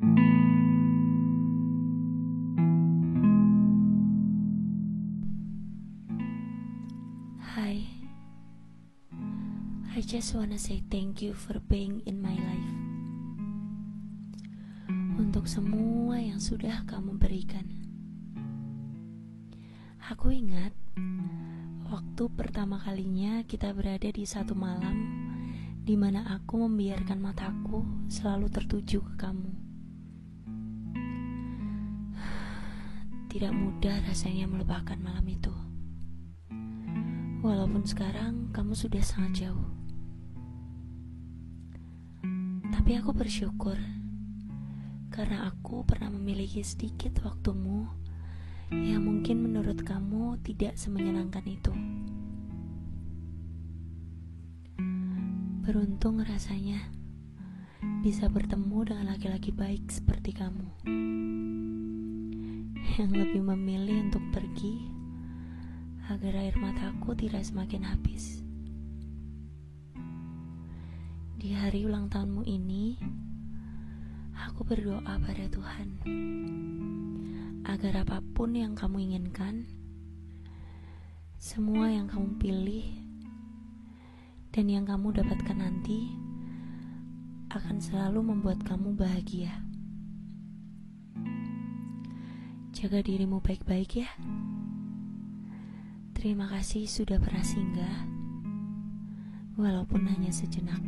Hi, I just wanna say thank you for being in my life. Untuk semua yang sudah kamu berikan. Aku ingat waktu pertama kalinya kita berada di satu malam di mana aku membiarkan mataku selalu tertuju ke kamu. Tidak mudah rasanya melupakan malam itu. Walaupun sekarang kamu sudah sangat jauh. Tapi aku bersyukur karena aku pernah memiliki sedikit waktumu yang mungkin menurut kamu tidak semenyenangkan itu. Beruntung rasanya bisa bertemu dengan laki-laki baik seperti kamu yang lebih memilih untuk pergi agar air mataku tidak semakin habis. Di hari ulang tahunmu ini, aku berdoa pada Tuhan agar apa pun yang kamu inginkan, semua yang kamu pilih, dan yang kamu dapatkan nanti akan selalu membuat kamu bahagia. Jaga dirimu baik-baik ya. Terima kasih sudah pernah singgah, walaupun hanya sejenak.